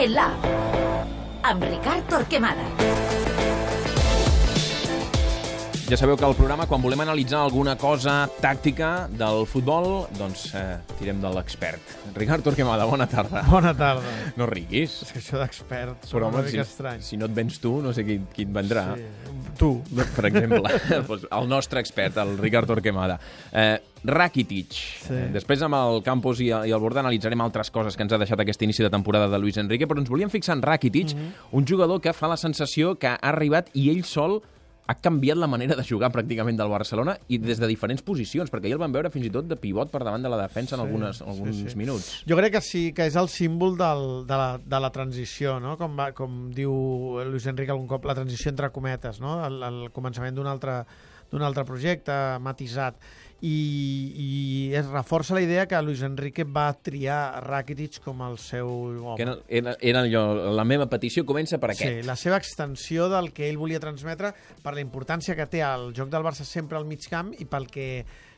TDLA amb Ricard Torquemada. Ja sabeu que al programa, quan volem analitzar alguna cosa tàctica del futbol, doncs eh, tirem de l'expert. Ricard Torquemada, bona tarda. Bona tarda. No riguis. És que això d'expert sona una mica si, estrany. si no et vens tu, no sé qui, qui et vendrà. Sí. Tu. Per exemple, doncs el nostre expert, el Ricard Torquemada. Eh, Rakitic. Sí. Eh, després amb el campus i, i el bord analitzarem altres coses que ens ha deixat aquest inici de temporada de Luis Enrique, però ens volíem fixar en Rakitic, Mhm. un jugador que fa la sensació que ha arribat i ell sol ha canviat la manera de jugar pràcticament del Barcelona i des de diferents posicions, perquè ahir el vam veure fins i tot de pivot per davant de la defensa en Sí, algunes, sí, alguns sí. minuts. Jo crec que sí, que és el símbol del, de, la, de la transició, no? com, va, com diu Luis Enrique algun cop, la transició entre cometes, no? el, el començament d'un altre, d'un altre projecte matisat. I, i es reforça la idea que Luis Enrique va triar Rakitic com el seu home. Que era, era, allò, la meva petició comença per aquest. Sí, la seva extensió del que ell volia transmetre per la importància que té el joc del Barça sempre al mig camp i pel que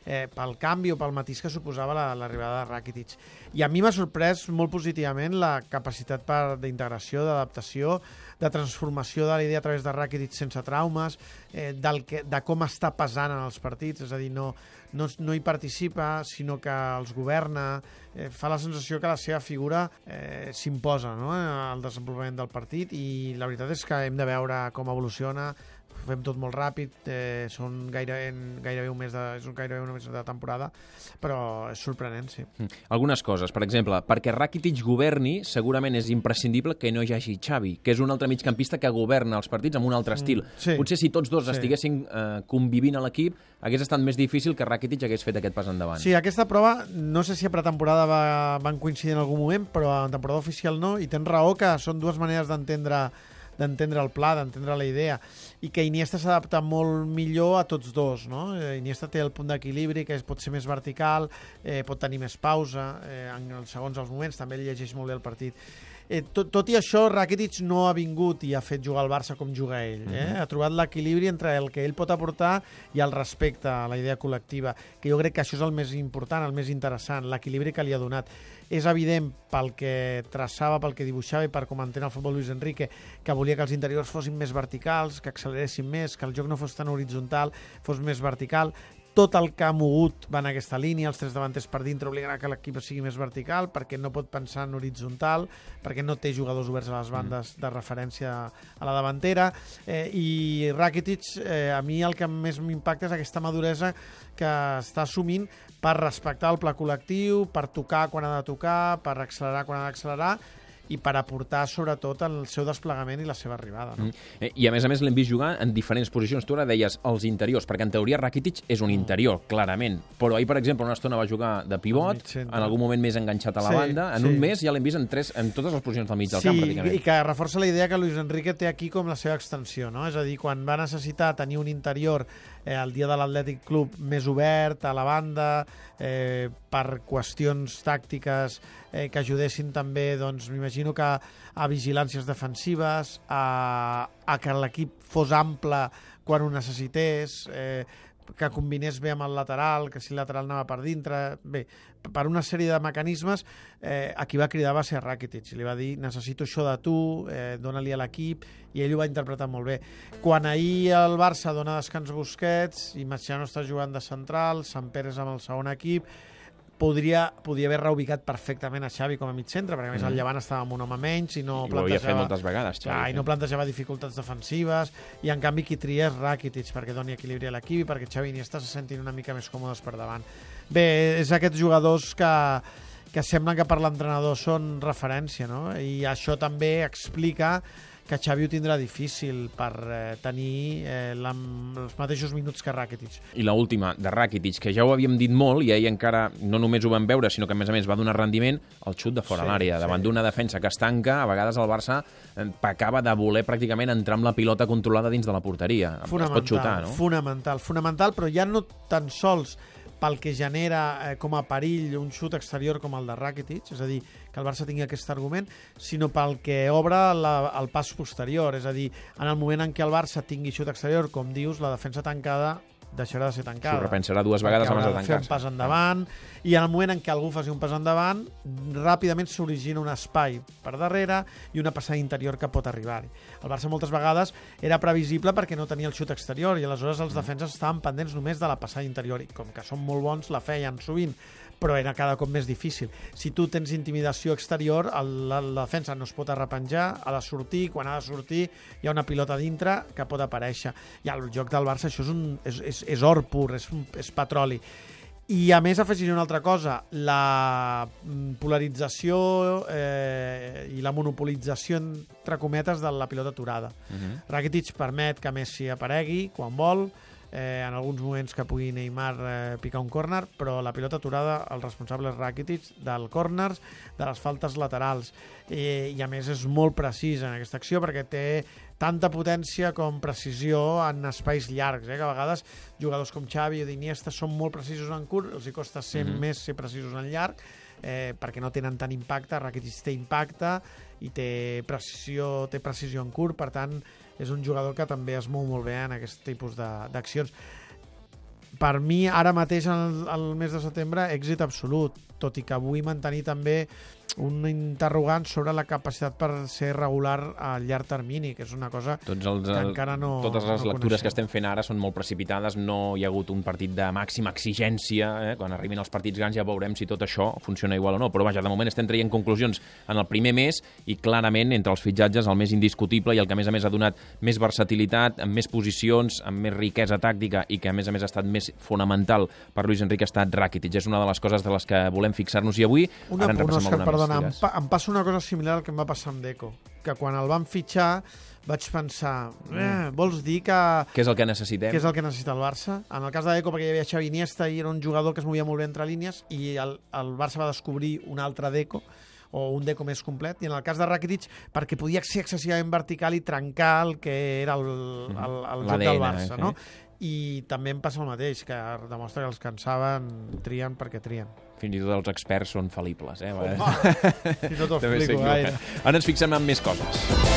eh, pel canvi o pel matís que suposava la- l'arribada de Rakitic. I a mi m'ha sorprès molt positivament la capacitat per- d'integració, d'adaptació, de transformació de la idea a través de Rakitic sense traumes, eh, del que, de com està pesant en els partits, és a dir, no, no, no hi participa, sinó que els governa, eh, fa la sensació que la seva figura eh, s'imposa no? al desenvolupament del partit i la veritat és que hem de veure com evoluciona ho fem tot molt ràpid, eh, són gairebé, gairebé un mes de, és un gairebé un mes de temporada, però és sorprenent, sí. Mm. Algunes coses, per exemple, perquè Rakitic governi, segurament és imprescindible que no hi hagi Xavi, que és un altre migcampista que governa els partits amb un altre estil. sí. Potser si tots dos Sí. estiguessin eh, convivint a l'equip, hagués estat més difícil que Rakitic hagués fet aquest pas endavant. Sí, aquesta prova, no sé si a pretemporada va, van coincidir en algun moment, però en temporada oficial no, i tens raó que són dues maneres d'entendre d'entendre el pla, d'entendre la idea i que Iniesta s'adapta molt millor a tots dos, no? Eh, Iniesta té el punt d'equilibri que és, pot ser més vertical, eh, pot tenir més pausa eh, en els segons els moments, també llegeix molt bé el partit. Eh, tot, tot i això, Rakitic no ha vingut i ha fet jugar el Barça com juga ell. Eh? Ha trobat l'equilibri entre el que ell pot aportar i el respecte a la idea col·lectiva, que jo crec que això és el més important, el més interessant, l'equilibri que li ha donat. És evident pel que traçava, pel que dibuixava i per com entén el futbol Luis Enrique, que volia que els interiors fossin més verticals, que acceleressin més, que el joc no fos tan horitzontal, fos més vertical, tot el que ha mogut va en aquesta línia, els tres davanters per dintre obliguen a que l'equip sigui més vertical perquè no pot pensar en horitzontal, perquè no té jugadors oberts a les bandes de referència a la davantera. Eh, i Rakitic eh, a mi el que més m'impacta és aquesta maduresa que està assumint per respectar el pla col·lectiu, per tocar quan ha de tocar, per accelerar quan ha d'accelerar i per aportar sobretot el seu desplegament i la seva arribada. No? Mm. Eh, I a més a més l'hem vist jugar en diferents posicions. Tu ara deies els interiors, perquè en teoria Rakitic és un interior, clarament. Però ahir, per exemple, una estona va jugar de pivot, en algun moment més enganxat a la Sí, banda. En sí. un mes ja l'hem vist en, tres, en totes les posicions del mig del sí, camp, pràcticament. i que reforça la idea que Luis Enrique té aquí com la seva extensió, no? És a dir, quan va necessitar tenir un interior eh, el dia de l'Atlètic Club més obert a la banda, eh, per qüestions tàctiques eh, que ajudessin també, doncs, m'imagino que a vigilàncies defensives, a, a que l'equip fos ample quan ho necessités, eh, que combinés bé amb el lateral, que si el lateral anava per dintre... Bé, per una sèrie de mecanismes, eh, a qui va cridar va ser Rakitic. Li va dir, necessito això de tu, eh, dona-li a l'equip, i ell ho va interpretar molt bé. Quan ahir el Barça dona descans Busquets, i Marciano està jugant de central, Sant Pere és amb el segon equip, podria, podria haver reubicat perfectament a Xavi com a mig centre, perquè a més Mm. el Llevant estava amb un home menys i no I plantejava... moltes vegades, Xavi. Clar, i no plantejava dificultats defensives i en canvi qui tria és Rakitic perquè doni equilibri a l'equip i perquè Xavi i Iniesta se sentin una mica més còmodes per davant. Bé, és aquests jugadors que, que semblen que per l'entrenador són referència, no? I això també explica que Xavi ho tindrà difícil per eh, tenir eh, la, els mateixos minuts que Rakitic. I la última, de Rakitic, que ja ho havíem dit molt, i ahir encara no només ho vam veure, sinó que a més a més va donar rendiment, el xut de fora Sí, sí, l'àrea, sí. davant d'una defensa que es tanca, a vegades el Barça eh, pecava de voler pràcticament entrar amb la pilota controlada dins de la porteria. Es pot xutar, no? Fonamental, fonamental, però ja no tan sols pel que genera eh, com a perill un xut exterior com el de Rakitic, és a dir, que el Barça tingui aquest argument, sinó pel que obre la, el pas posterior, és a dir, en el moment en què el Barça tingui xut exterior, com dius, la defensa tancada deixarà de ser tancada. S'ho repensarà dues vegades abans de haurà fer un pas endavant, i en el moment en què algú faci un pas endavant, ràpidament s'origina un espai per darrere i una passada interior que pot arribar-hi. El Barça moltes vegades era previsible perquè no tenia el xut exterior i aleshores els defenses estaven pendents només de la passada interior i com que són molt bons la feien sovint però era cada cop més difícil. Si tu tens intimidació exterior, el, la, la defensa no es pot arrepenjar, ha de sortir, quan ha de sortir hi ha una pilota dintre que pot aparèixer. I al joc del Barça això és, un, és, és, és or pur, és, un- és petroli. I a més afegiré una altra cosa, la mm, polarització eh, i la monopolització entre cometes de la pilota aturada. Uh -huh. Rakitic permet que Messi aparegui quan vol, eh, en alguns moments que pugui Neymar eh, picar un córner, però la pilota aturada, el responsable és Rakitic, del córners, de les faltes laterals. Eh, I a més és molt precís en aquesta acció perquè té tanta potència com precisió en espais llargs, eh? que a vegades jugadors com Xavi o d'Iniesta són molt precisos en curt, els hi costa ser Mhm. més ser precisos en llarg, eh, perquè no tenen tant impacte, Rakitic té impacte i té precisió, té precisió en curt, per tant és un jugador que també es mou molt bé en aquest tipus d'accions. Per mi, ara mateix, el, el mes de setembre, èxit absolut, tot i que vull mantenir també un interrogant sobre la capacitat per ser regular a llarg termini, que és una cosa Tots els, que encara no totes les no lectures coneixem. que estem fent ara són molt precipitades, no hi ha hagut un partit de màxima exigència, eh? quan arribin els partits grans ja veurem si tot això funciona igual o no, però vaja, de moment estem traient conclusions en el primer mes i clarament entre els fitxatges el més indiscutible i el que a més a més ha donat més versatilitat, amb més posicions, amb més riquesa tàctica i que a més a més ha estat més fonamental per Luis Enrique ha estat Rakitic, és una de les coses de les que volem fixar-nos i avui Una, ara en repassem alguna perdona, em, pa, em passa una cosa similar al que em va passar amb Deco, que quan el van fitxar vaig pensar, eh, vols dir que, Què és el que necessitem? que és el que necessita el Barça? En el cas de Deco, perquè hi havia Xavi Iniesta i era un jugador que es movia molt bé entre línies i el, el Barça va descobrir un altre Deco o un Deco més complet, i en el cas de Rakitic perquè podia ser excessivament vertical i trencar el que era el, el, el joc del Barça, eh, no? I també em passa el mateix, que demostra que els que en saben trien perquè trien. Fins i tot els experts són fal·libles, eh? Home, si no t'ho explico gaire. Ara ens fixem en més coses.